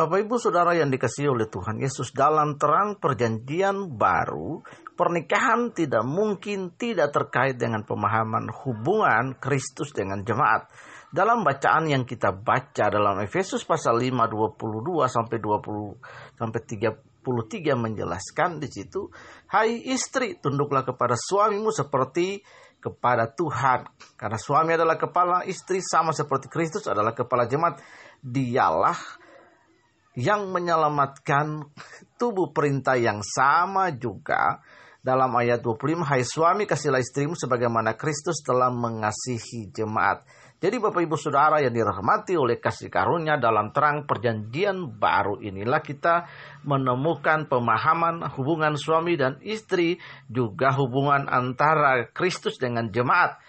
Bapak Ibu Saudara yang dikasihi oleh Tuhan Yesus dalam terang perjanjian baru, pernikahan tidak mungkin tidak terkait dengan pemahaman hubungan Kristus dengan jemaat. Dalam bacaan yang kita baca dalam Efesus pasal 5 22 sampai 20 sampai 33 menjelaskan di situ, "Hai istri, tunduklah kepada suamimu seperti kepada Tuhan, karena suami adalah kepala istri sama seperti Kristus adalah kepala jemaat. Dialah yang menyelamatkan tubuh perintah yang sama juga dalam ayat 25 Hai suami kasihlah istrimu sebagaimana Kristus telah mengasihi jemaat. Jadi Bapak Ibu Saudara yang dirahmati oleh kasih karunia dalam terang perjanjian baru inilah kita menemukan pemahaman hubungan suami dan istri juga hubungan antara Kristus dengan jemaat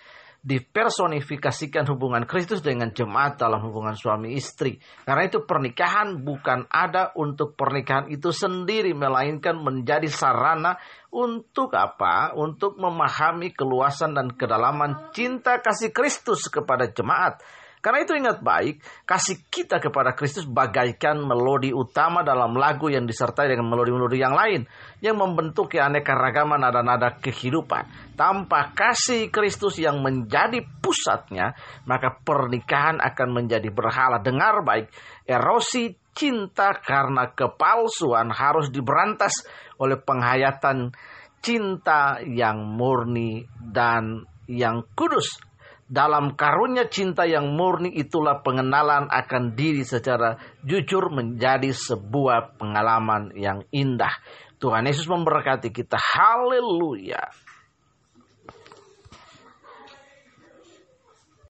dipersonifikasikan hubungan Kristus dengan jemaat dalam hubungan suami istri. Karena itu pernikahan bukan ada untuk pernikahan itu sendiri melainkan menjadi sarana untuk apa? Untuk memahami keluasan dan kedalaman cinta kasih Kristus kepada jemaat karena itu ingat baik, kasih kita kepada Kristus bagaikan melodi utama dalam lagu yang disertai dengan melodi-melodi yang lain yang membentuk aneka ragaman nada-nada kehidupan. Tanpa kasih Kristus yang menjadi pusatnya, maka pernikahan akan menjadi berhala. Dengar baik, erosi cinta karena kepalsuan harus diberantas oleh penghayatan cinta yang murni dan yang kudus dalam karunia cinta yang murni itulah pengenalan akan diri secara jujur menjadi sebuah pengalaman yang indah. Tuhan Yesus memberkati kita. Haleluya.